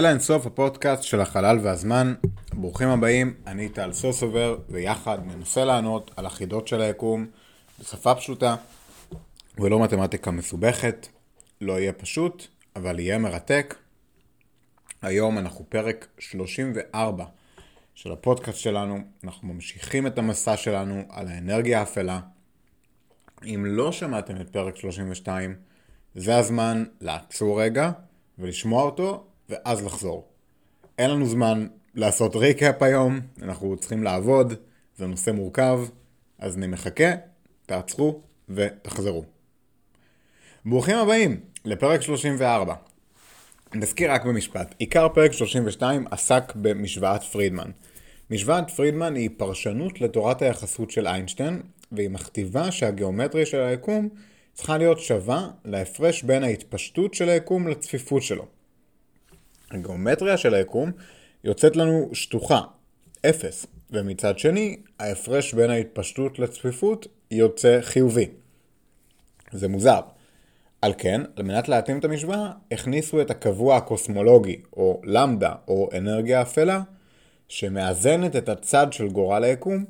אל האינסוף הפודקאסט של החלל והזמן. ברוכים הבאים, אני טל סוסובר, ויחד ננסה לענות על החידות של היקום בשפה פשוטה ולא מתמטיקה מסובכת. לא יהיה פשוט, אבל יהיה מרתק. היום אנחנו פרק 34 של הפודקאסט שלנו. אנחנו ממשיכים את המסע שלנו על האנרגיה האפלה. אם לא שמעתם את פרק 32, זה הזמן לעצור רגע ולשמוע אותו ואז לחזור. אין לנו זמן לעשות ריקאפ היום, אנחנו צריכים לעבוד, זה נושא מורכב, אז אני מחכה, תעצרו ותחזרו. ברוכים הבאים לפרק 34. נזכיר רק במשפט, עיקר פרק 32 עסק במשוואת פרידמן. משוואת פרידמן היא פרשנות לתורת היחסות של איינשטיין, והיא מכתיבה שהגיאומטריה של היקום צריכה להיות שווה להפרש בין ההתפשטות של היקום לצפיפות שלו. הגיאומטריה של היקום יוצאת לנו שטוחה, אפס, ומצד שני, ההפרש בין ההתפשטות לצפיפות יוצא חיובי. זה מוזר. על כן, על מנת להתאים את המשוואה, הכניסו את הקבוע הקוסמולוגי, או למדה, או אנרגיה אפלה, שמאזנת את הצד של גורל היקום,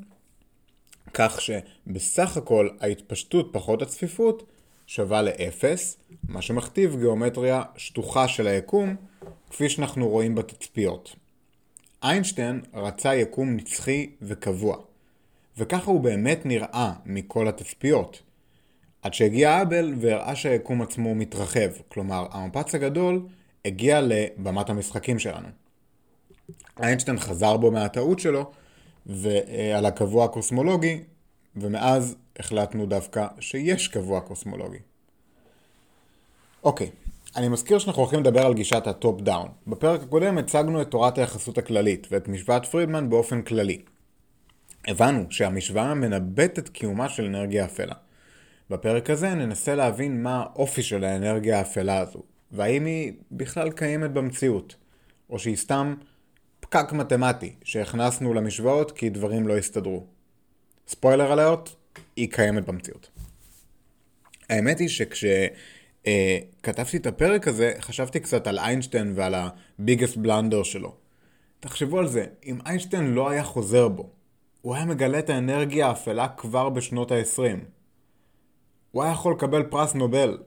כך שבסך הכל ההתפשטות פחות הצפיפות שווה לאפס, מה שמכתיב גיאומטריה שטוחה של היקום, כפי שאנחנו רואים בתצפיות. איינשטיין רצה יקום נצחי וקבוע, וככה הוא באמת נראה מכל התצפיות. עד שהגיע אבל והראה שהיקום עצמו מתרחב, כלומר המפץ הגדול הגיע לבמת המשחקים שלנו. איינשטיין חזר בו מהטעות שלו ועל הקבוע הקוסמולוגי, ומאז החלטנו דווקא שיש קבוע קוסמולוגי. אוקיי, אני מזכיר שאנחנו הולכים לדבר על גישת ה top down. בפרק הקודם הצגנו את תורת היחסות הכללית ואת משוואת פרידמן באופן כללי. הבנו שהמשוואה מנבאת את קיומה של אנרגיה אפלה. בפרק הזה ננסה להבין מה האופי של האנרגיה האפלה הזו, והאם היא בכלל קיימת במציאות, או שהיא סתם פקק מתמטי שהכנסנו למשוואות כי דברים לא הסתדרו. ספוילר עליות, היא קיימת במציאות. האמת היא שכש... uh, כתבתי את הפרק הזה, חשבתי קצת על איינשטיין ועל הביגסט בלנדר שלו. תחשבו על זה, אם איינשטיין לא היה חוזר בו, הוא היה מגלה את האנרגיה האפלה כבר בשנות ה-20. הוא היה יכול לקבל פרס נובל.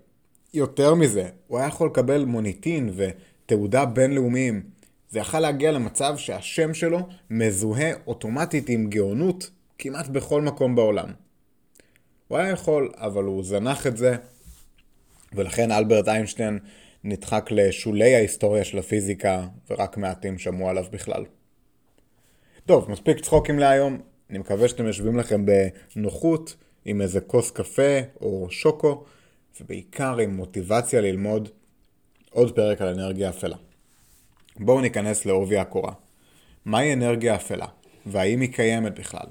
יותר מזה, הוא היה יכול לקבל מוניטין ותעודה בינלאומיים. זה יכל להגיע למצב שהשם שלו מזוהה אוטומטית עם גאונות כמעט בכל מקום בעולם. הוא היה יכול, אבל הוא זנח את זה, ולכן אלברט איינשטיין נדחק לשולי ההיסטוריה של הפיזיקה, ורק מעטים שמעו עליו בכלל. טוב, מספיק צחוקים להיום. אני מקווה שאתם יושבים לכם בנוחות, עם איזה כוס קפה או שוקו, ובעיקר עם מוטיבציה ללמוד עוד פרק על אנרגיה אפלה. בואו ניכנס לעובי הקורה. מהי אנרגיה אפלה, והאם היא קיימת בכלל?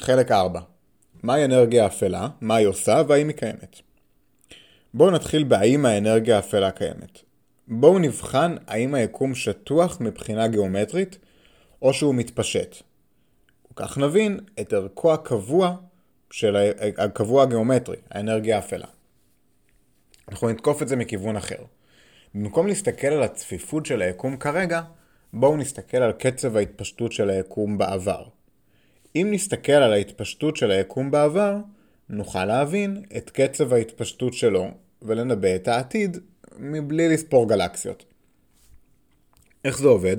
חלק 4 מהי אנרגיה אפלה, מה היא עושה והאם היא קיימת. בואו נתחיל בהאם האנרגיה האפלה קיימת. בואו נבחן האם היקום שטוח מבחינה גיאומטרית או שהוא מתפשט. וכך נבין את ערכו הקבוע של הקבוע הגיאומטרי, האנרגיה האפלה. אנחנו נתקוף את זה מכיוון אחר. במקום להסתכל על הצפיפות של היקום כרגע, בואו נסתכל על קצב ההתפשטות של היקום בעבר. אם נסתכל על ההתפשטות של היקום בעבר, נוכל להבין את קצב ההתפשטות שלו ולנבא את העתיד מבלי לספור גלקסיות. איך זה עובד?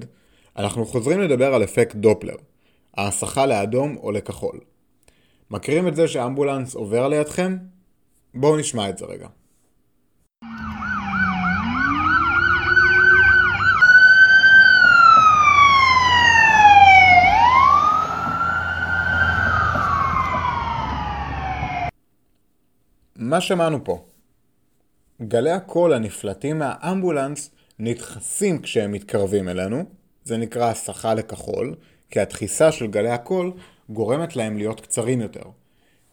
אנחנו חוזרים לדבר על אפקט דופלר, ההסחה לאדום או לכחול. מכירים את זה שאמבולנס עובר לידכם? בואו נשמע את זה רגע. מה שמענו פה? גלי הקול הנפלטים מהאמבולנס נדחסים כשהם מתקרבים אלינו, זה נקרא הסחה לכחול, כי הדחיסה של גלי הקול גורמת להם להיות קצרים יותר.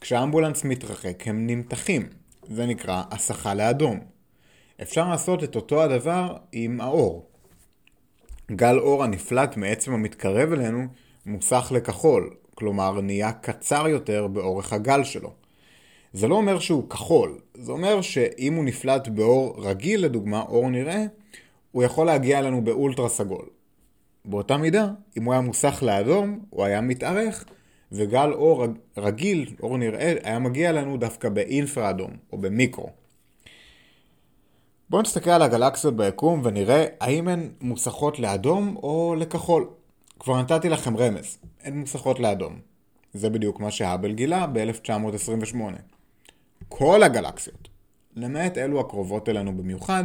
כשהאמבולנס מתרחק הם נמתחים, זה נקרא הסחה לאדום. אפשר לעשות את אותו הדבר עם האור. גל אור הנפלט מעצם המתקרב אלינו מוסך לכחול, כלומר נהיה קצר יותר באורך הגל שלו. זה לא אומר שהוא כחול, זה אומר שאם הוא נפלט באור רגיל לדוגמה, אור נראה, הוא יכול להגיע אלינו באולטרה סגול. באותה מידה, אם הוא היה מוסך לאדום, הוא היה מתארך, וגל אור רגיל, אור נראה, היה מגיע אלינו דווקא באינפרה אדום, או במיקרו. בואו נסתכל על הגלקסיות ביקום ונראה האם הן מוסכות לאדום או לכחול. כבר נתתי לכם רמז, הן מוסכות לאדום. זה בדיוק מה שהאבל גילה ב-1928. כל הגלקסיות, למעט אלו הקרובות אלינו במיוחד,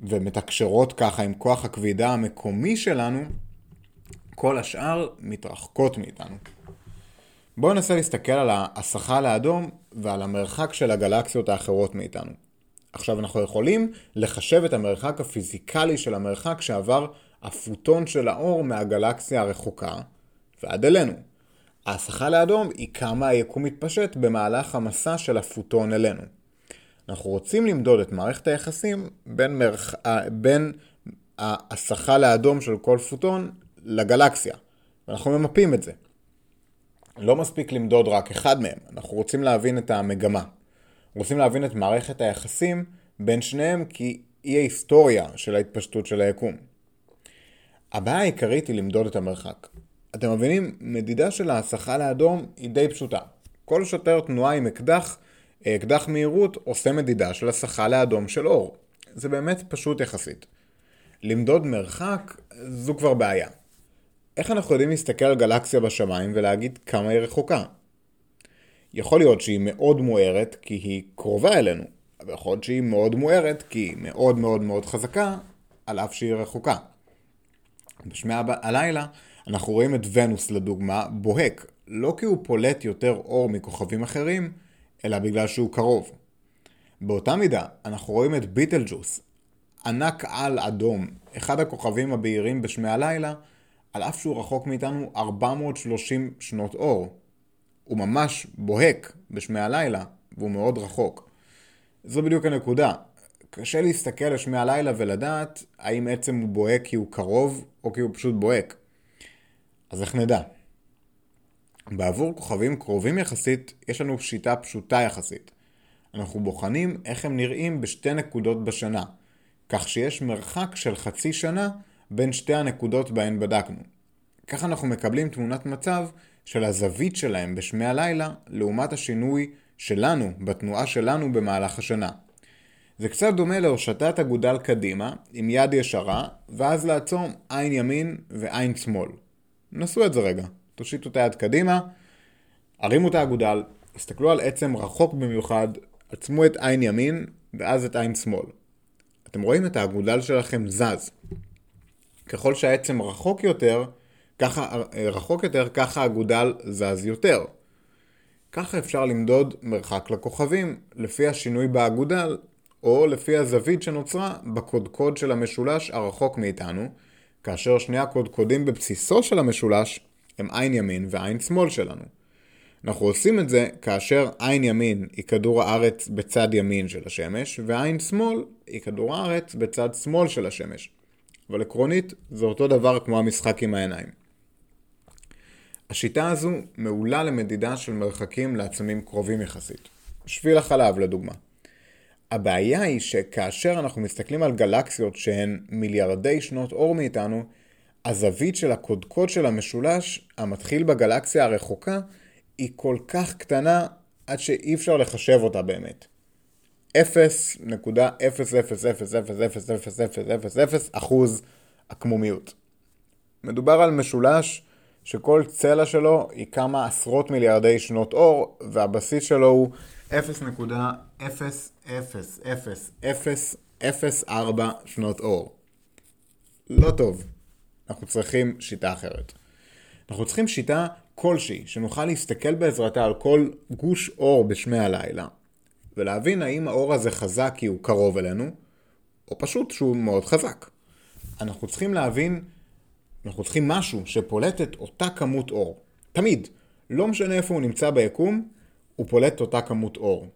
ומתקשרות ככה עם כוח הכבידה המקומי שלנו, כל השאר מתרחקות מאיתנו. בואו ננסה להסתכל על ההסחה לאדום ועל המרחק של הגלקסיות האחרות מאיתנו. עכשיו אנחנו יכולים לחשב את המרחק הפיזיקלי של המרחק שעבר הפוטון של האור מהגלקסיה הרחוקה ועד אלינו. ההסחה לאדום היא כמה היקום מתפשט במהלך המסע של הפוטון אלינו. אנחנו רוצים למדוד את מערכת היחסים בין, מרח... בין ההסחה לאדום של כל פוטון לגלקסיה. ואנחנו ממפים את זה. לא מספיק למדוד רק אחד מהם, אנחנו רוצים להבין את המגמה. רוצים להבין את מערכת היחסים בין שניהם כי היא ההיסטוריה של ההתפשטות של היקום. הבעיה העיקרית היא למדוד את המרחק. אתם מבינים, מדידה של ההסחה לאדום היא די פשוטה. כל שוטר תנועה עם אקדח, אקדח מהירות, עושה מדידה של הסחה לאדום של אור. זה באמת פשוט יחסית. למדוד מרחק זו כבר בעיה. איך אנחנו יודעים להסתכל על גלקסיה בשמיים ולהגיד כמה היא רחוקה? יכול להיות שהיא מאוד מוארת כי היא קרובה אלינו, אבל יכול להיות שהיא מאוד מוארת כי היא מאוד מאוד מאוד חזקה, על אף שהיא רחוקה. בשמי הלילה אנחנו רואים את ונוס לדוגמה בוהק, לא כי הוא פולט יותר אור מכוכבים אחרים, אלא בגלל שהוא קרוב. באותה מידה אנחנו רואים את ביטלג'וס, ענק על אדום, אחד הכוכבים הבהירים בשמי הלילה, על אף שהוא רחוק מאיתנו 430 שנות אור. הוא ממש בוהק בשמי הלילה, והוא מאוד רחוק. זו בדיוק הנקודה. קשה להסתכל על שמי הלילה ולדעת האם עצם הוא בוהק כי הוא קרוב, או כי הוא פשוט בוהק. אז איך נדע? בעבור כוכבים קרובים יחסית, יש לנו שיטה פשוטה יחסית. אנחנו בוחנים איך הם נראים בשתי נקודות בשנה, כך שיש מרחק של חצי שנה בין שתי הנקודות בהן בדקנו. כך אנחנו מקבלים תמונת מצב של הזווית שלהם בשמי הלילה, לעומת השינוי שלנו, בתנועה שלנו במהלך השנה. זה קצת דומה להושטת אגודל קדימה, עם יד ישרה, ואז לעצום עין ימין ועין שמאל. נסו את זה רגע. תושיטו את היד קדימה, הרימו את האגודל, הסתכלו על עצם רחוק במיוחד, עצמו את עין ימין, ואז את עין שמאל. אתם רואים את האגודל שלכם זז. ככל שהעצם רחוק יותר, ככה, רחוק יותר, ככה האגודל זז יותר. ככה אפשר למדוד מרחק לכוכבים, לפי השינוי באגודל, או לפי הזווית שנוצרה בקודקוד של המשולש הרחוק מאיתנו, כאשר שני הקודקודים בבסיסו של המשולש הם עין ימין ועין שמאל שלנו. אנחנו עושים את זה כאשר עין ימין היא כדור הארץ בצד ימין של השמש, ועין שמאל היא כדור הארץ בצד שמאל של השמש. אבל עקרונית זה אותו דבר כמו המשחק עם העיניים. השיטה הזו מעולה למדידה של מרחקים לעצמים קרובים יחסית. שביל החלב לדוגמה. הבעיה היא שכאשר אנחנו מסתכלים על גלקסיות שהן מיליארדי שנות אור מאיתנו, הזווית של הקודקוד של המשולש המתחיל בגלקסיה הרחוקה היא כל כך קטנה עד שאי אפשר לחשב אותה באמת. 0.000000000 אחוז עקמומיות. מדובר על משולש שכל צלע שלו היא כמה עשרות מיליארדי שנות אור, והבסיס שלו הוא 0.0000004 שנות אור. לא טוב. אנחנו צריכים שיטה אחרת. אנחנו צריכים שיטה כלשהי, שנוכל להסתכל בעזרתה על כל גוש אור בשמי הלילה, ולהבין האם האור הזה חזק כי הוא קרוב אלינו, או פשוט שהוא מאוד חזק. אנחנו צריכים להבין, אנחנו צריכים משהו שפולט את אותה כמות אור. תמיד. לא משנה איפה הוא נמצא ביקום, הוא פולט אותה כמות אור.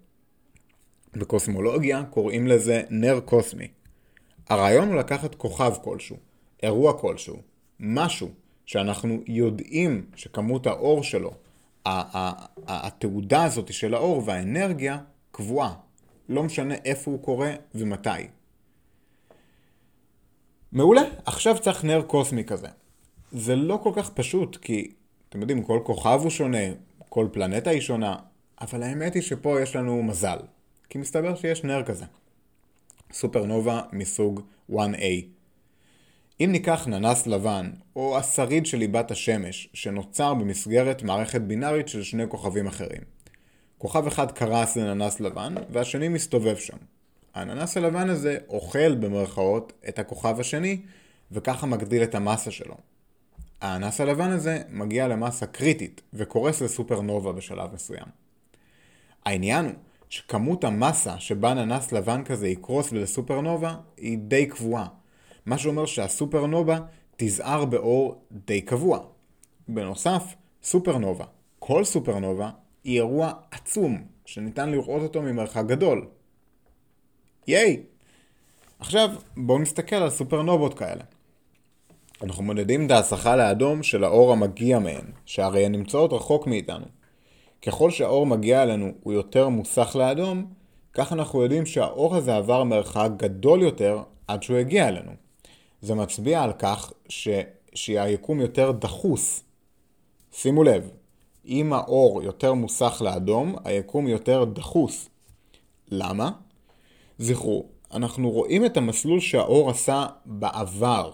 בקוסמולוגיה קוראים לזה נר קוסמי. הרעיון הוא לקחת כוכב כלשהו, אירוע כלשהו, משהו שאנחנו יודעים שכמות האור שלו התעודה הזאת של האור והאנרגיה קבועה. לא משנה איפה הוא קורה ומתי. מעולה, עכשיו צריך נר קוסמי כזה. זה לא כל כך פשוט, כי אתם יודעים, כל כוכב הוא שונה, כל פלנטה היא שונה, אבל האמת היא שפה יש לנו מזל, כי מסתבר שיש נר כזה. סופרנובה מסוג 1A. אם ניקח ננס לבן, או השריד של ליבת השמש, שנוצר במסגרת מערכת בינארית של שני כוכבים אחרים. כוכב אחד קרס לננס לבן, והשני מסתובב שם. הננס הלבן הזה אוכל במרכאות את הכוכב השני, וככה מגדיל את המסה שלו. הננס הלבן הזה מגיע למסה קריטית, וקורס לסופרנובה בשלב מסוים. העניין הוא שכמות המסה שבה ננס לבן כזה יקרוס לסופרנובה היא די קבועה. מה שאומר שהסופרנובה תזהר באור די קבוע. בנוסף, סופרנובה, כל סופרנובה, היא אירוע עצום, שניתן לראות אותו ממרחק גדול. ייי! עכשיו, בואו נסתכל על סופרנובות כאלה. אנחנו מודדים את ההסחה לאדום של האור המגיע מהן, שהרי הן נמצאות רחוק מאיתנו. ככל שהאור מגיע אלינו הוא יותר מוסך לאדום, כך אנחנו יודעים שהאור הזה עבר מרחק גדול יותר עד שהוא הגיע אלינו. זה מצביע על כך ש... שהיקום יותר דחוס. שימו לב, אם האור יותר מוסך לאדום, היקום יותר דחוס. למה? זכרו, אנחנו רואים את המסלול שהאור עשה בעבר.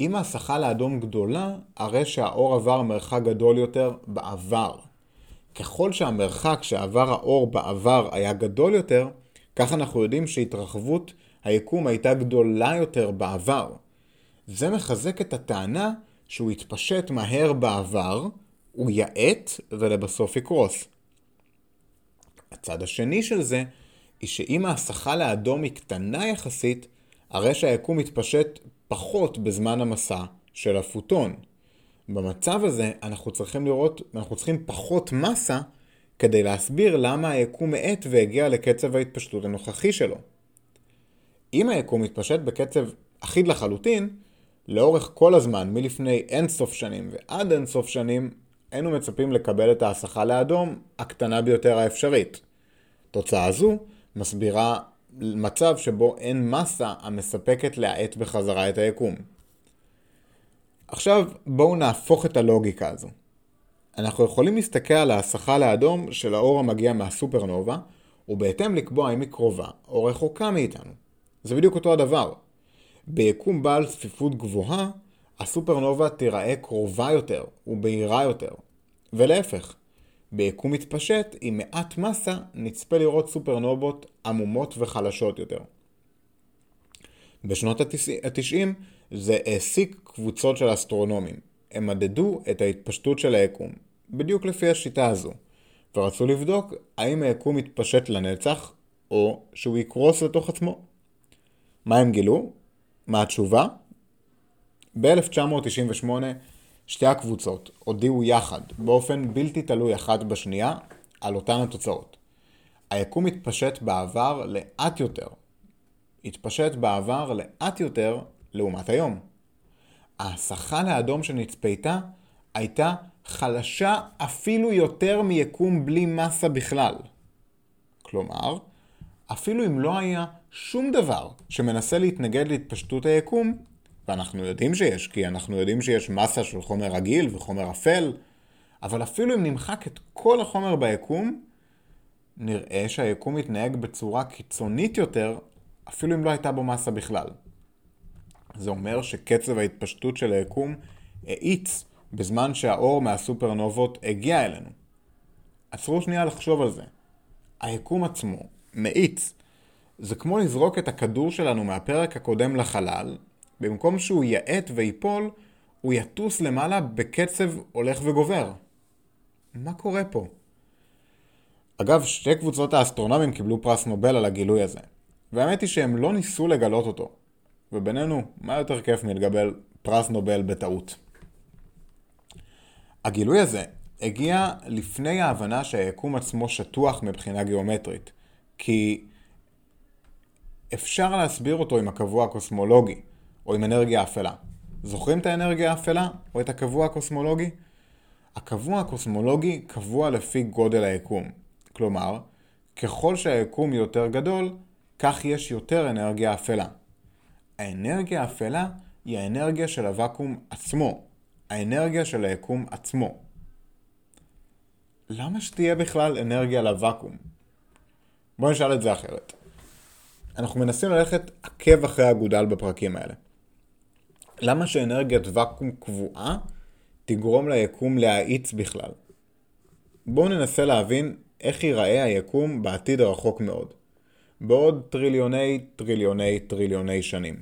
אם ההסחה לאדום גדולה, הרי שהאור עבר מרחק גדול יותר בעבר. ככל שהמרחק שעבר האור בעבר היה גדול יותר, כך אנחנו יודעים שהתרחבות היקום הייתה גדולה יותר בעבר. זה מחזק את הטענה שהוא התפשט מהר בעבר, הוא יעט ולבסוף יקרוס. הצד השני של זה, היא שאם ההסחה לאדום היא קטנה יחסית, הרי שהיקום מתפשט פחות בזמן המסע של הפוטון. במצב הזה אנחנו צריכים לראות, אנחנו צריכים פחות מסה כדי להסביר למה היקום מאט והגיע לקצב ההתפשטות הנוכחי שלו. אם היקום מתפשט בקצב אחיד לחלוטין, לאורך כל הזמן, מלפני אינסוף שנים ועד אינסוף שנים, היינו מצפים לקבל את ההסחה לאדום הקטנה ביותר האפשרית. תוצאה זו מסבירה מצב שבו אין מסה המספקת להאט בחזרה את היקום. עכשיו בואו נהפוך את הלוגיקה הזו. אנחנו יכולים להסתכל על ההסחה לאדום של האור המגיע מהסופרנובה, ובהתאם לקבוע אם היא קרובה או רחוקה מאיתנו. זה בדיוק אותו הדבר. ביקום בעל צפיפות גבוהה, הסופרנובה תיראה קרובה יותר ובהירה יותר. ולהפך, ביקום מתפשט עם מעט מסה נצפה לראות סופרנובות עמומות וחלשות יותר. בשנות ה-90 זה העסיק קבוצות של אסטרונומים. הם מדדו את ההתפשטות של היקום, בדיוק לפי השיטה הזו, ורצו לבדוק האם היקום יתפשט לנצח, או שהוא יקרוס לתוך עצמו. מה הם גילו? מה התשובה? ב-1998 שתי הקבוצות הודיעו יחד, באופן בלתי תלוי אחת בשנייה, על אותן התוצאות. היקום התפשט בעבר לאט יותר. התפשט בעבר לאט יותר לעומת היום. ההסחה לאדום שנצפתה הייתה חלשה אפילו יותר מיקום בלי מסה בכלל. כלומר, אפילו אם לא היה שום דבר שמנסה להתנגד להתפשטות היקום, ואנחנו יודעים שיש, כי אנחנו יודעים שיש מסה של חומר רגיל וחומר אפל, אבל אפילו אם נמחק את כל החומר ביקום, נראה שהיקום מתנהג בצורה קיצונית יותר, אפילו אם לא הייתה בו מסה בכלל. זה אומר שקצב ההתפשטות של היקום האיץ בזמן שהאור מהסופרנובות הגיע אלינו. עצרו שנייה לחשוב על זה. היקום עצמו מאיץ. זה כמו לזרוק את הכדור שלנו מהפרק הקודם לחלל, במקום שהוא יעט ויפול, הוא יטוס למעלה בקצב הולך וגובר. מה קורה פה? אגב, שתי קבוצות האסטרונומים קיבלו פרס נובל על הגילוי הזה, והאמת היא שהם לא ניסו לגלות אותו. ובינינו, מה יותר כיף מלקבל פרס נובל בטעות? הגילוי הזה הגיע לפני ההבנה שהיקום עצמו שטוח מבחינה גיאומטרית, כי אפשר להסביר אותו עם הקבוע הקוסמולוגי, או עם אנרגיה אפלה. זוכרים את האנרגיה האפלה, או את הקבוע הקוסמולוגי? הקבוע הקוסמולוגי קבוע לפי גודל היקום. כלומר, ככל שהיקום יותר גדול, כך יש יותר אנרגיה אפלה. האנרגיה האפלה היא האנרגיה של הוואקום עצמו, האנרגיה של היקום עצמו. למה שתהיה בכלל אנרגיה לוואקום? בואו נשאל את זה אחרת. אנחנו מנסים ללכת עקב אחרי הגודל בפרקים האלה. למה שאנרגיית ואקום קבועה תגרום ליקום להאיץ בכלל? בואו ננסה להבין איך ייראה היקום בעתיד הרחוק מאוד. בעוד טריליוני טריליוני טריליוני שנים.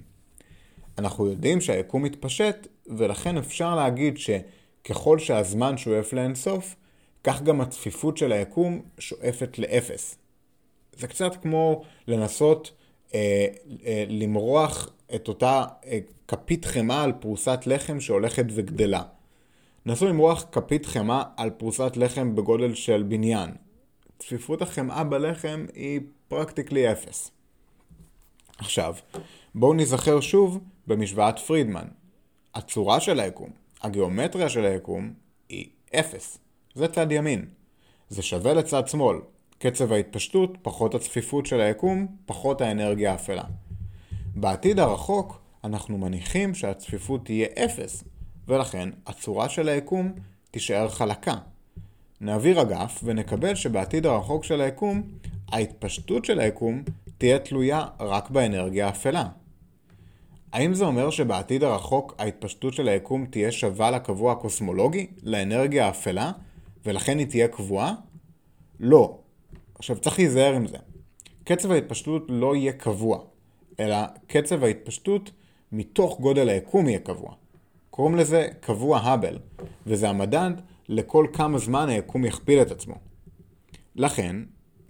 אנחנו יודעים שהיקום מתפשט, ולכן אפשר להגיד שככל שהזמן שואף לאינסוף, כך גם הצפיפות של היקום שואפת לאפס. זה קצת כמו לנסות אה, אה, למרוח את אותה אה, כפית חמאה על פרוסת לחם שהולכת וגדלה. נסו למרוח כפית חמאה על פרוסת לחם בגודל של בניין. צפיפות החמאה בלחם היא פרקטיקלי אפס. עכשיו, בואו נזכר שוב במשוואת פרידמן. הצורה של היקום, הגיאומטריה של היקום, היא אפס. זה צד ימין. זה שווה לצד שמאל. קצב ההתפשטות, פחות הצפיפות של היקום, פחות האנרגיה האפלה. בעתיד הרחוק, אנחנו מניחים שהצפיפות תהיה אפס, ולכן הצורה של היקום תישאר חלקה. נעביר אגף ונקבל שבעתיד הרחוק של היקום, ההתפשטות של היקום תהיה תלויה רק באנרגיה האפלה. האם זה אומר שבעתיד הרחוק ההתפשטות של היקום תהיה שווה לקבוע הקוסמולוגי, לאנרגיה האפלה, ולכן היא תהיה קבועה? לא. עכשיו צריך להיזהר עם זה. קצב ההתפשטות לא יהיה קבוע, אלא קצב ההתפשטות מתוך גודל היקום יהיה קבוע. קוראים לזה קבוע האבל, וזה המדד לכל כמה זמן היקום יכפיל את עצמו. לכן,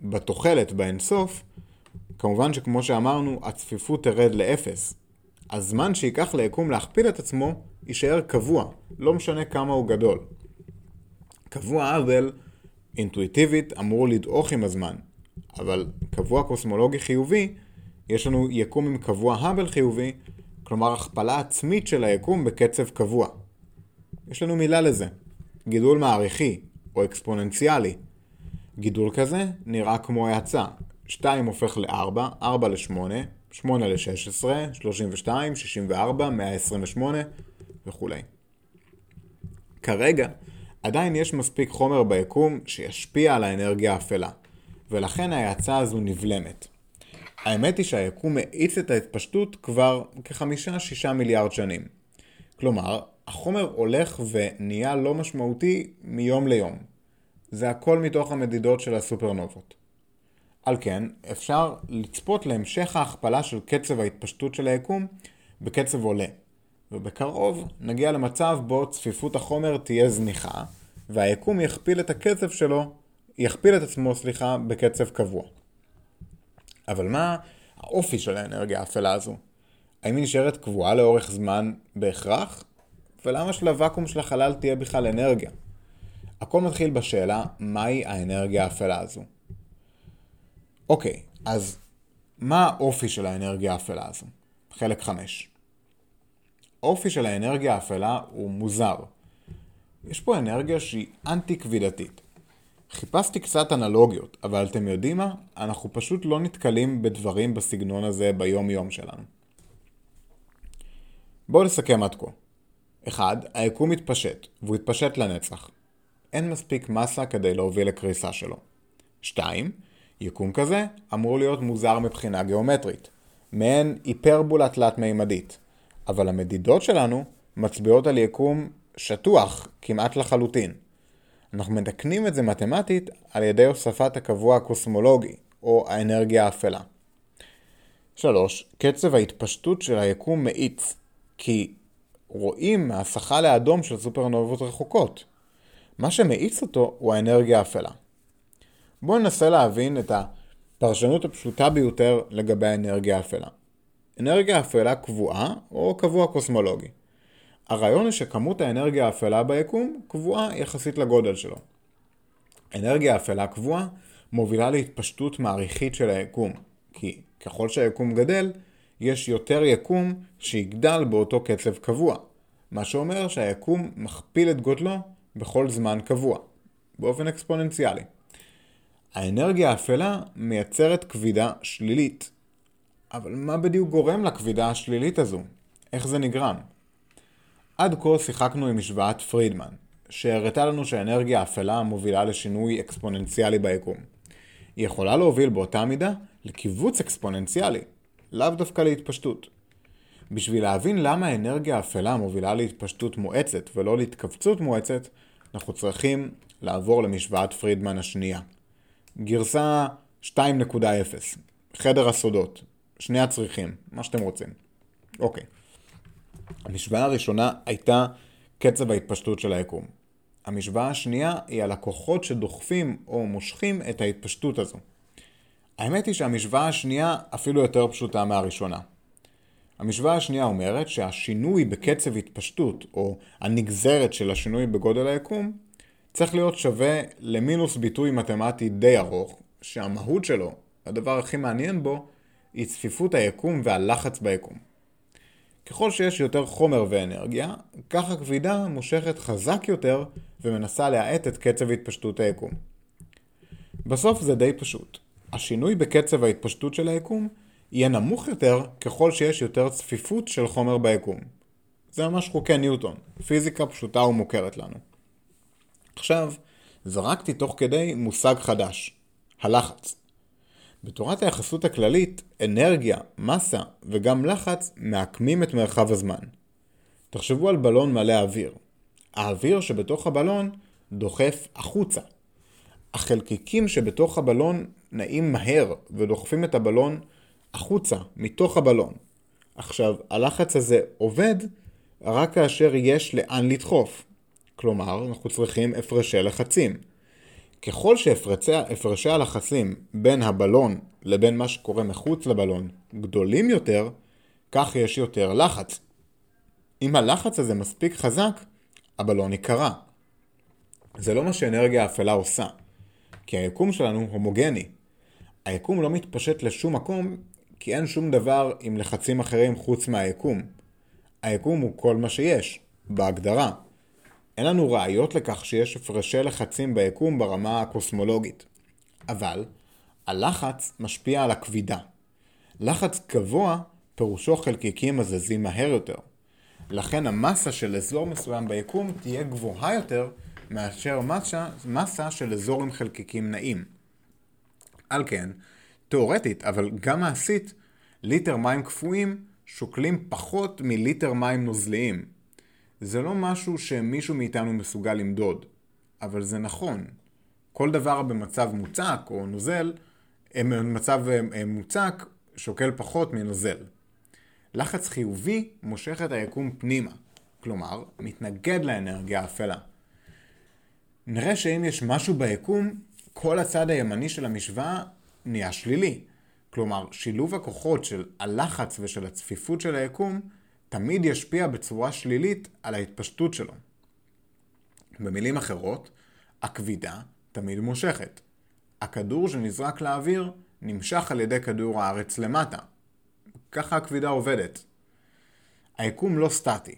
בתוחלת באינסוף, כמובן שכמו שאמרנו, הצפיפות תרד לאפס. הזמן שייקח ליקום להכפיל את עצמו יישאר קבוע, לא משנה כמה הוא גדול. קבוע האבל אינטואיטיבית אמור לדעוך עם הזמן, אבל קבוע קוסמולוגי חיובי, יש לנו יקום עם קבוע האבל חיובי, כלומר הכפלה עצמית של היקום בקצב קבוע. יש לנו מילה לזה, גידול מעריכי, או אקספוננציאלי. גידול כזה נראה כמו האצה, 2 הופך ל-4, 4 ל-8, 8 ל-16, 32, 64, 128 וכולי. כרגע, עדיין יש מספיק חומר ביקום שישפיע על האנרגיה האפלה, ולכן ההאצה הזו נבלמת. האמת היא שהיקום מאיץ את ההתפשטות כבר כחמישה-שישה מיליארד שנים. כלומר, החומר הולך ונהיה לא משמעותי מיום ליום. זה הכל מתוך המדידות של הסופרנובות. על כן, אפשר לצפות להמשך ההכפלה של קצב ההתפשטות של היקום בקצב עולה. ובקרוב נגיע למצב בו צפיפות החומר תהיה זניחה, והיקום יכפיל את הקצב שלו, יכפיל את עצמו, סליחה, בקצב קבוע. אבל מה האופי של האנרגיה האפלה הזו? האם היא נשארת קבועה לאורך זמן בהכרח? ולמה שלוואקום של החלל תהיה בכלל אנרגיה? הכל מתחיל בשאלה, מהי האנרגיה האפלה הזו? אוקיי, אז מה האופי של האנרגיה האפלה הזו? חלק 5. האופי של האנרגיה האפלה הוא מוזר. יש פה אנרגיה שהיא אנטי כבידתית. חיפשתי קצת אנלוגיות, אבל אתם יודעים מה? אנחנו פשוט לא נתקלים בדברים בסגנון הזה ביום יום שלנו. בואו נסכם עד כה. 1. היקום מתפשט, והוא התפשט לנצח. אין מספיק מסה כדי להוביל לקריסה שלו. 2. יקום כזה אמור להיות מוזר מבחינה גיאומטרית, מעין היפרבולה תלת-מימדית, אבל המדידות שלנו מצביעות על יקום שטוח כמעט לחלוטין. אנחנו מתקנים את זה מתמטית על ידי הוספת הקבוע הקוסמולוגי, או האנרגיה האפלה. 3. קצב ההתפשטות של היקום מאיץ, כי רואים מהסחה לאדום של סופרנובות רחוקות. מה שמאיץ אותו הוא האנרגיה האפלה. בואו ננסה להבין את הפרשנות הפשוטה ביותר לגבי האנרגיה האפלה. אנרגיה אפלה קבועה או קבוע קוסמולוגי. הרעיון הוא שכמות האנרגיה האפלה ביקום קבועה יחסית לגודל שלו. אנרגיה אפלה קבועה מובילה להתפשטות מעריכית של היקום, כי ככל שהיקום גדל, יש יותר יקום שיגדל באותו קצב קבוע, מה שאומר שהיקום מכפיל את גודלו בכל זמן קבוע, באופן אקספוננציאלי. האנרגיה האפלה מייצרת כבידה שלילית. אבל מה בדיוק גורם לכבידה השלילית הזו? איך זה נגרם? עד כה שיחקנו עם משוואת פרידמן, שהראתה לנו שהאנרגיה האפלה מובילה לשינוי אקספוננציאלי ביקום. היא יכולה להוביל באותה מידה לקיבוץ אקספוננציאלי, לאו דווקא להתפשטות. בשביל להבין למה האנרגיה האפלה מובילה להתפשטות מואצת ולא להתכווצות מואצת, אנחנו צריכים לעבור למשוואת פרידמן השנייה. גרסה 2.0, חדר הסודות, שני הצריכים, מה שאתם רוצים. אוקיי. המשוואה הראשונה הייתה קצב ההתפשטות של היקום. המשוואה השנייה היא על הכוחות שדוחפים או מושכים את ההתפשטות הזו. האמת היא שהמשוואה השנייה אפילו יותר פשוטה מהראשונה. המשוואה השנייה אומרת שהשינוי בקצב התפשטות, או הנגזרת של השינוי בגודל היקום, צריך להיות שווה למינוס ביטוי מתמטי די ארוך, שהמהות שלו, הדבר הכי מעניין בו, היא צפיפות היקום והלחץ ביקום. ככל שיש יותר חומר ואנרגיה, כך הכבידה מושכת חזק יותר ומנסה להאט את קצב התפשטות היקום. בסוף זה די פשוט. השינוי בקצב ההתפשטות של היקום יהיה נמוך יותר ככל שיש יותר צפיפות של חומר ביקום. זה ממש חוקי ניוטון, פיזיקה פשוטה ומוכרת לנו. עכשיו, זרקתי תוך כדי מושג חדש, הלחץ. בתורת היחסות הכללית, אנרגיה, מסה וגם לחץ מעקמים את מרחב הזמן. תחשבו על בלון מלא אוויר. האוויר שבתוך הבלון דוחף החוצה. החלקיקים שבתוך הבלון נעים מהר ודוחפים את הבלון החוצה, מתוך הבלון. עכשיו, הלחץ הזה עובד רק כאשר יש לאן לדחוף. כלומר, אנחנו צריכים הפרשי לחצים. ככל שהפרשי הלחצים בין הבלון לבין מה שקורה מחוץ לבלון גדולים יותר, כך יש יותר לחץ. אם הלחץ הזה מספיק חזק, הבלון ייקרע. זה לא מה שאנרגיה האפלה עושה, כי היקום שלנו הומוגני. היקום לא מתפשט לשום מקום, כי אין שום דבר עם לחצים אחרים חוץ מהיקום. היקום הוא כל מה שיש, בהגדרה. אין לנו ראיות לכך שיש הפרשי לחצים ביקום ברמה הקוסמולוגית. אבל, הלחץ משפיע על הכבידה. לחץ גבוה פירושו חלקיקים הזזים מהר יותר. לכן המסה של אזור מסוים ביקום תהיה גבוהה יותר מאשר מסה, מסה של אזור עם חלקיקים נעים. על כן, תאורטית, אבל גם מעשית, ליטר מים קפואים שוקלים פחות מליטר מים נוזליים. זה לא משהו שמישהו מאיתנו מסוגל למדוד, אבל זה נכון. כל דבר במצב מוצק או נוזל, במצב אה, מוצק שוקל פחות מנוזל. לחץ חיובי מושך את היקום פנימה, כלומר, מתנגד לאנרגיה האפלה. נראה שאם יש משהו ביקום, כל הצד הימני של המשוואה נהיה שלילי. כלומר, שילוב הכוחות של הלחץ ושל הצפיפות של היקום תמיד ישפיע בצורה שלילית על ההתפשטות שלו. במילים אחרות, הכבידה תמיד מושכת. הכדור שנזרק לאוויר נמשך על ידי כדור הארץ למטה. ככה הכבידה עובדת. היקום לא סטטי.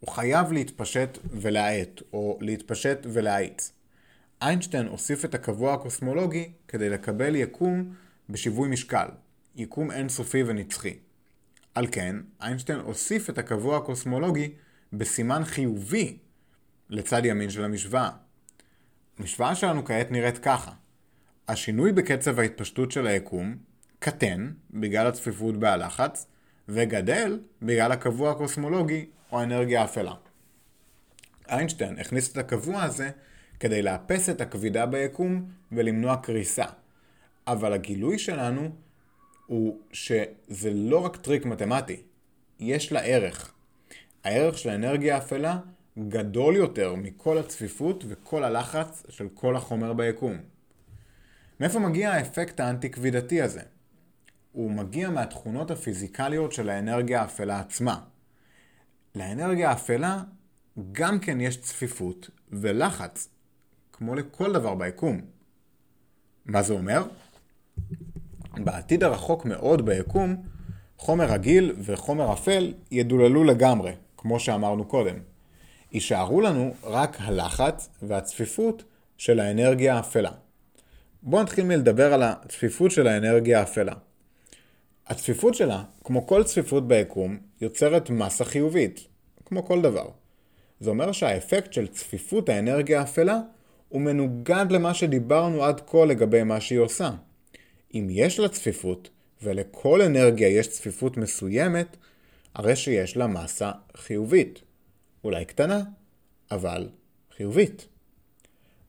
הוא חייב להתפשט ולהאט, או להתפשט ולהאיץ. איינשטיין הוסיף את הקבוע הקוסמולוגי כדי לקבל יקום בשיווי משקל, יקום אינסופי ונצחי. על כן, איינשטיין הוסיף את הקבוע הקוסמולוגי בסימן חיובי לצד ימין של המשוואה. המשוואה שלנו כעת נראית ככה השינוי בקצב ההתפשטות של היקום קטן בגלל הצפיפות בהלחץ וגדל בגלל הקבוע הקוסמולוגי או האנרגיה האפלה. איינשטיין הכניס את הקבוע הזה כדי לאפס את הכבידה ביקום ולמנוע קריסה. אבל הגילוי שלנו הוא שזה לא רק טריק מתמטי, יש לה ערך. הערך של האנרגיה האפלה גדול יותר מכל הצפיפות וכל הלחץ של כל החומר ביקום. מאיפה מגיע האפקט האנטי-כבידתי הזה? הוא מגיע מהתכונות הפיזיקליות של האנרגיה האפלה עצמה. לאנרגיה האפלה גם כן יש צפיפות ולחץ, כמו לכל דבר ביקום. מה זה אומר? בעתיד הרחוק מאוד ביקום, חומר רגיל וחומר אפל ידוללו לגמרי, כמו שאמרנו קודם. יישארו לנו רק הלחץ והצפיפות של האנרגיה האפלה. בואו נתחיל מלדבר על הצפיפות של האנרגיה האפלה. הצפיפות שלה, כמו כל צפיפות ביקום, יוצרת מסה חיובית, כמו כל דבר. זה אומר שהאפקט של צפיפות האנרגיה האפלה הוא מנוגד למה שדיברנו עד כה לגבי מה שהיא עושה. אם יש לה צפיפות, ולכל אנרגיה יש צפיפות מסוימת, הרי שיש לה מסה חיובית. אולי קטנה, אבל חיובית.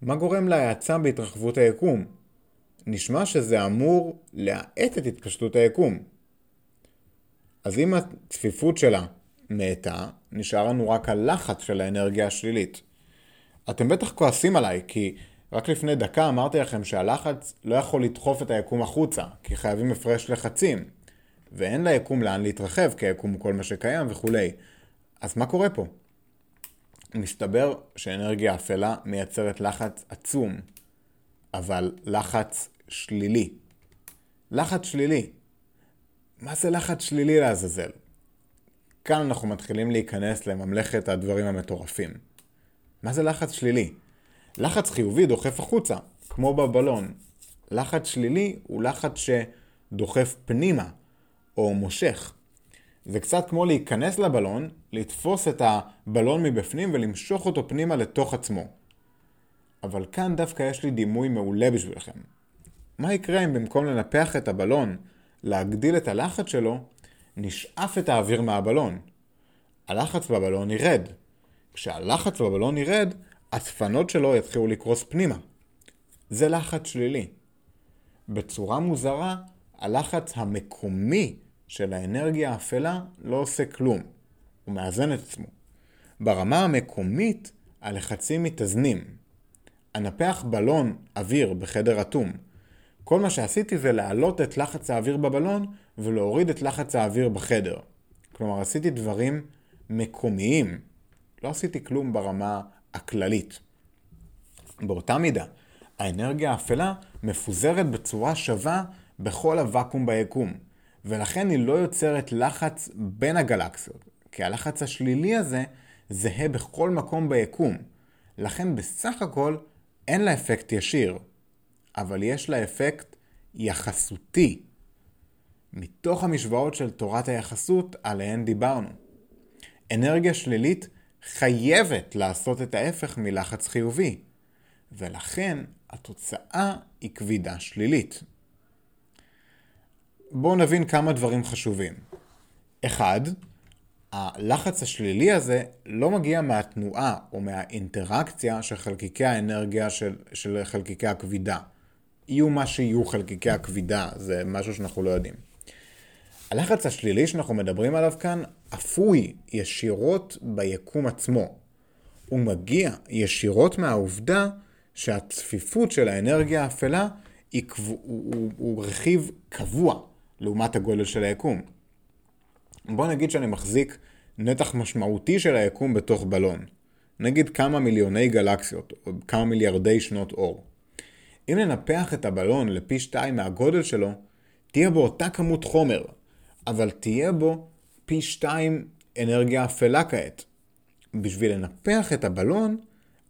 מה גורם להאצה בהתרחבות היקום? נשמע שזה אמור להאט את התפשטות היקום. אז אם הצפיפות שלה מאטה, נשאר לנו רק הלחץ של האנרגיה השלילית. אתם בטח כועסים עליי, כי רק לפני דקה אמרתי לכם שהלחץ לא יכול לדחוף את היקום החוצה, כי חייבים הפרש לחצים, ואין ליקום לאן להתרחב, כי היקום הוא כל מה שקיים וכולי. אז מה קורה פה? מסתבר שאנרגיה אפלה מייצרת לחץ עצום, אבל לחץ שלילי. לחץ שלילי. מה זה לחץ שלילי לעזאזל? כאן אנחנו מתחילים להיכנס לממלכת הדברים המטורפים. מה זה לחץ שלילי? לחץ חיובי דוחף החוצה, כמו בבלון. לחץ שלילי הוא לחץ שדוחף פנימה, או מושך. זה קצת כמו להיכנס לבלון, לתפוס את הבלון מבפנים ולמשוך אותו פנימה לתוך עצמו. אבל כאן דווקא יש לי דימוי מעולה בשבילכם. מה יקרה אם במקום לנפח את הבלון, להגדיל את הלחץ שלו, נשאף את האוויר מהבלון? הלחץ בבלון ירד. כשהלחץ בבלון ירד, הדפנות שלו יתחילו לקרוס פנימה. זה לחץ שלילי. בצורה מוזרה, הלחץ המקומי של האנרגיה האפלה לא עושה כלום. הוא מאזן את עצמו. ברמה המקומית, הלחצים מתאזנים. אנפח בלון אוויר בחדר אטום. כל מה שעשיתי זה להעלות את לחץ האוויר בבלון ולהוריד את לחץ האוויר בחדר. כלומר, עשיתי דברים מקומיים. לא עשיתי כלום ברמה הכללית. באותה מידה, האנרגיה האפלה מפוזרת בצורה שווה בכל הוואקום ביקום, ולכן היא לא יוצרת לחץ בין הגלקסיות, כי הלחץ השלילי הזה זהה בכל מקום ביקום, לכן בסך הכל אין לה אפקט ישיר, אבל יש לה אפקט יחסותי, מתוך המשוואות של תורת היחסות עליהן דיברנו. אנרגיה שלילית חייבת לעשות את ההפך מלחץ חיובי, ולכן התוצאה היא כבידה שלילית. בואו נבין כמה דברים חשובים. אחד, הלחץ השלילי הזה לא מגיע מהתנועה או מהאינטראקציה של חלקיקי האנרגיה של, של חלקיקי הכבידה. יהיו מה שיהיו חלקיקי הכבידה, זה משהו שאנחנו לא יודעים. הלחץ השלילי שאנחנו מדברים עליו כאן אפוי ישירות ביקום עצמו. הוא מגיע ישירות מהעובדה שהצפיפות של האנרגיה האפלה היא, הוא, הוא, הוא רכיב קבוע לעומת הגודל של היקום. בוא נגיד שאני מחזיק נתח משמעותי של היקום בתוך בלון. נגיד כמה מיליוני גלקסיות, או כמה מיליארדי שנות אור. אם ננפח את הבלון לפי שתיים מהגודל שלו, תהיה בו אותה כמות חומר, אבל תהיה בו פי שתיים אנרגיה אפלה כעת. בשביל לנפח את הבלון,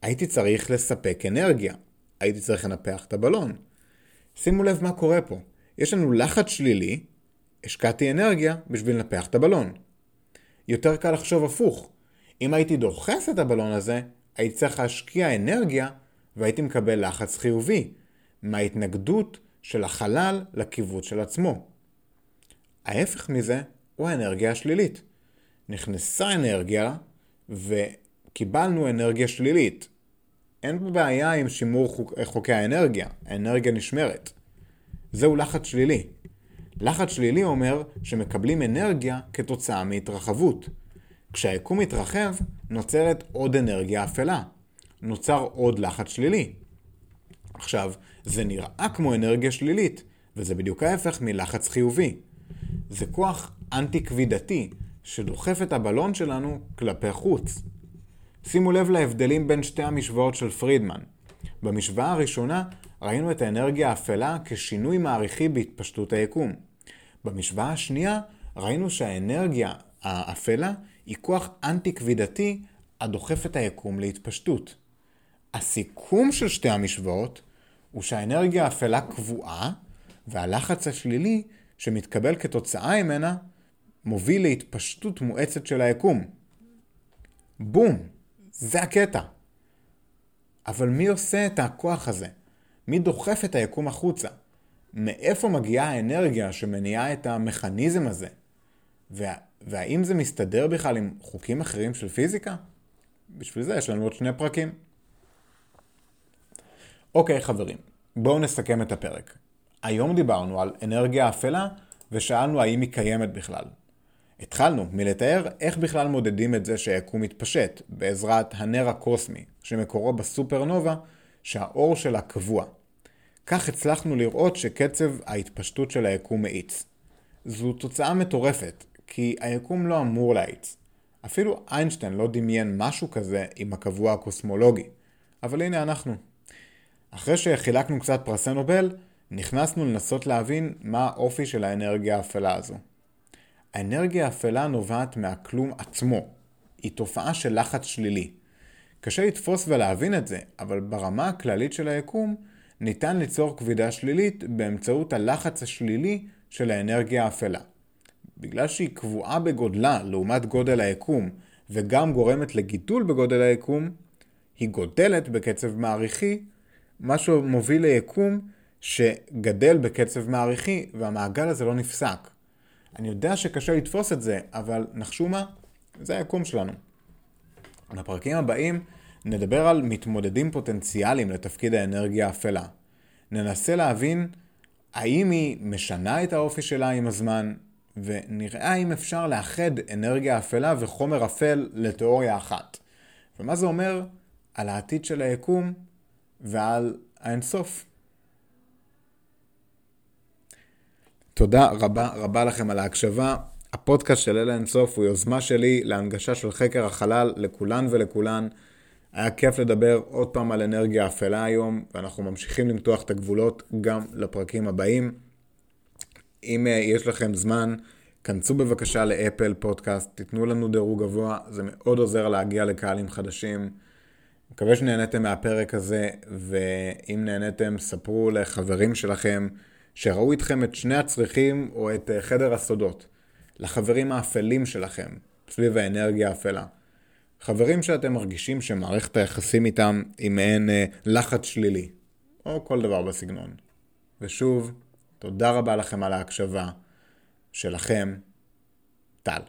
הייתי צריך לספק אנרגיה. הייתי צריך לנפח את הבלון. שימו לב מה קורה פה. יש לנו לחץ שלילי, השקעתי אנרגיה בשביל לנפח את הבלון. יותר קל לחשוב הפוך. אם הייתי דוחס את הבלון הזה, הייתי צריך להשקיע אנרגיה והייתי מקבל לחץ חיובי, מההתנגדות של החלל לכיוון של עצמו. ההפך מזה הוא האנרגיה השלילית. נכנסה אנרגיה וקיבלנו אנרגיה שלילית. אין פה בעיה עם שימור חוק, חוקי האנרגיה, האנרגיה נשמרת. זהו לחץ שלילי. לחץ שלילי אומר שמקבלים אנרגיה כתוצאה מהתרחבות. כשהיקום מתרחב, נוצרת עוד אנרגיה אפלה. נוצר עוד לחץ שלילי. עכשיו, זה נראה כמו אנרגיה שלילית, וזה בדיוק ההפך מלחץ חיובי. זה כוח אנטי-כבידתי שדוחף את הבלון שלנו כלפי חוץ. שימו לב להבדלים בין שתי המשוואות של פרידמן. במשוואה הראשונה ראינו את האנרגיה האפלה כשינוי מעריכי בהתפשטות היקום. במשוואה השנייה ראינו שהאנרגיה האפלה היא כוח אנטי-כבידתי הדוחף את היקום להתפשטות. הסיכום של שתי המשוואות הוא שהאנרגיה האפלה קבועה, והלחץ השלילי שמתקבל כתוצאה ממנה מוביל להתפשטות מואצת של היקום. בום, זה הקטע. אבל מי עושה את הכוח הזה? מי דוחף את היקום החוצה? מאיפה מגיעה האנרגיה שמניעה את המכניזם הזה? וה... והאם זה מסתדר בכלל עם חוקים אחרים של פיזיקה? בשביל זה יש לנו עוד שני פרקים. אוקיי חברים, בואו נסכם את הפרק. היום דיברנו על אנרגיה אפלה ושאלנו האם היא קיימת בכלל. התחלנו מלתאר איך בכלל מודדים את זה שהיקום מתפשט בעזרת הנר הקוסמי, שמקורו בסופרנובה, שהאור שלה קבוע. כך הצלחנו לראות שקצב ההתפשטות של היקום מאיץ. זו תוצאה מטורפת, כי היקום לא אמור להאיץ. אפילו איינשטיין לא דמיין משהו כזה עם הקבוע הקוסמולוגי. אבל הנה אנחנו. אחרי שחילקנו קצת פרסי נובל, נכנסנו לנסות להבין מה האופי של האנרגיה האפלה הזו. האנרגיה האפלה נובעת מהכלום עצמו. היא תופעה של לחץ שלילי. קשה לתפוס ולהבין את זה, אבל ברמה הכללית של היקום, ניתן ליצור כבידה שלילית באמצעות הלחץ השלילי של האנרגיה האפלה. בגלל שהיא קבועה בגודלה לעומת גודל היקום, וגם גורמת לגידול בגודל היקום, היא גודלת בקצב מעריכי, מה שמוביל ליקום שגדל בקצב מעריכי, והמעגל הזה לא נפסק. אני יודע שקשה לתפוס את זה, אבל נחשו מה? זה היקום שלנו. בפרקים הבאים נדבר על מתמודדים פוטנציאליים לתפקיד האנרגיה האפלה. ננסה להבין האם היא משנה את האופי שלה עם הזמן, ונראה האם אפשר לאחד אנרגיה אפלה וחומר אפל לתיאוריה אחת. ומה זה אומר על העתיד של היקום ועל האינסוף. תודה רבה רבה לכם על ההקשבה. הפודקאסט של אלה אינסוף הוא יוזמה שלי להנגשה של חקר החלל לכולן ולכולן. היה כיף לדבר עוד פעם על אנרגיה אפלה היום, ואנחנו ממשיכים למתוח את הגבולות גם לפרקים הבאים. אם uh, יש לכם זמן, כנסו בבקשה לאפל פודקאסט, תיתנו לנו דירוג גבוה, זה מאוד עוזר להגיע לקהלים חדשים. מקווה שנהניתם מהפרק הזה, ואם נהניתם, ספרו לחברים שלכם שראו איתכם את שני הצריכים או את אה, חדר הסודות, לחברים האפלים שלכם, סביב האנרגיה האפלה. חברים שאתם מרגישים שמערכת היחסים איתם היא מעין אה, לחץ שלילי, או כל דבר בסגנון. ושוב, תודה רבה לכם על ההקשבה שלכם, טל.